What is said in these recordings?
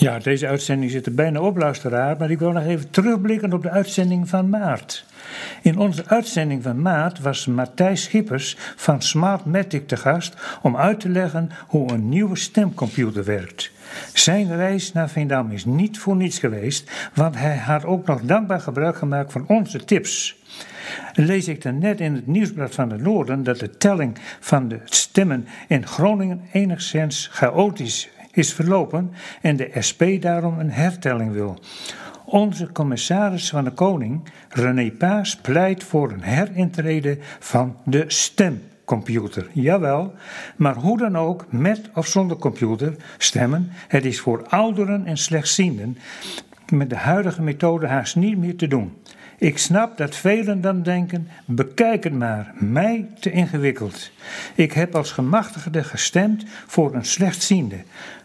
Ja, deze uitzending zit er bijna op, luisteraar, maar ik wil nog even terugblikken op de uitzending van maart. In onze uitzending van maart was Matthijs Schippers van Smartmatic te gast om uit te leggen hoe een nieuwe stemcomputer werkt. Zijn reis naar Veendam is niet voor niets geweest, want hij had ook nog dankbaar gebruik gemaakt van onze tips. Lees ik dan net in het nieuwsblad van de Noorden dat de telling van de stemmen in Groningen enigszins chaotisch is verlopen en de SP daarom een hertelling wil. Onze commissaris van de Koning, René Paas, pleit voor een herintrede van de stemcomputer. Jawel, maar hoe dan ook, met of zonder computer, stemmen, het is voor ouderen en slechtzienden met de huidige methode haast niet meer te doen. Ik snap dat velen dan denken: bekijk het maar, mij te ingewikkeld. Ik heb als gemachtigde gestemd voor een slechtziende.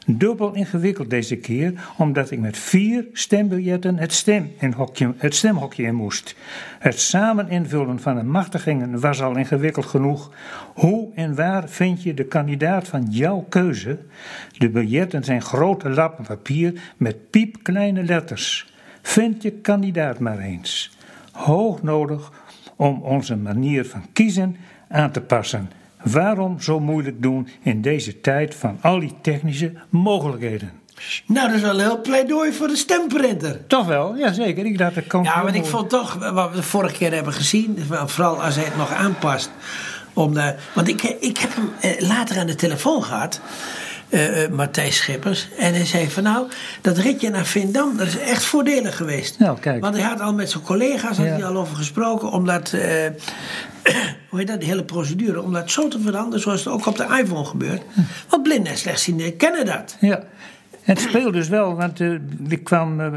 Dubbel ingewikkeld deze keer, omdat ik met vier stembiljetten het, stem het stemhokje in moest. Het samen invullen van de machtigingen was al ingewikkeld genoeg. Hoe en waar vind je de kandidaat van jouw keuze? De biljetten zijn grote lappen papier met piepkleine letters. Vind je kandidaat maar eens. Hoog nodig om onze manier van kiezen aan te passen. Waarom zo moeilijk doen in deze tijd van al die technische mogelijkheden? Nou, dat is wel een heel pleidooi voor de stemprinter. Toch wel, ja zeker. Ik dacht, dat kan ja, maar ik vond toch, wat we de vorige keer hebben gezien, vooral als hij het nog aanpast. Om de, want ik, ik heb hem eh, later aan de telefoon gehad. Uh, Matthijs Schippers. En hij zei van nou, dat ritje naar Vindam, dat is echt voordelig geweest. Nou, kijk. Want hij had al met zijn collega's had hij al over gesproken, omdat, uh, hoe heet dat, die hele procedure, om dat zo te veranderen zoals het ook op de iPhone gebeurt. Want blinden en slechtzienden kennen dat. Ja. Het speelt dus wel, want uh, ik kwam uh,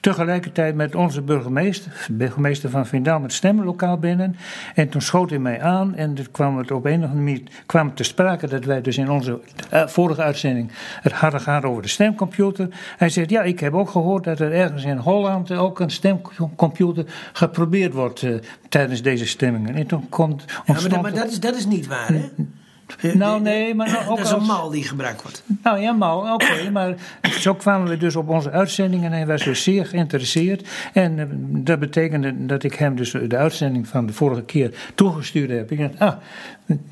tegelijkertijd met onze burgemeester, burgemeester van Vindam, het stemlokaal binnen. En toen schoot hij mij aan en toen kwam het op een of andere manier kwam te sprake dat wij dus in onze uh, vorige uitzending het hadden gehad over de stemcomputer. Hij zegt, ja, ik heb ook gehoord dat er ergens in Holland ook een stemcomputer geprobeerd wordt tijdens deze stemmingen. En toen komt... Ja, maar, maar dat, is, dat is niet waar, hè? Nou, nee, maar ook Dat is een mal die gebruikt wordt. Nou ja, mal, oké. maar zo kwamen we dus op onze uitzending en hij was dus zeer geïnteresseerd. En uh, dat betekende dat ik hem dus de uitzending van de vorige keer toegestuurd heb. Ik dacht, ah,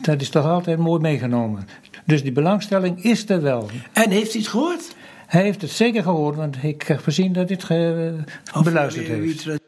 dat is toch altijd mooi meegenomen. Dus die belangstelling is er wel. En heeft hij het gehoord? Hij heeft het zeker gehoord, want ik heb gezien dat dit ge, beluisterd heeft.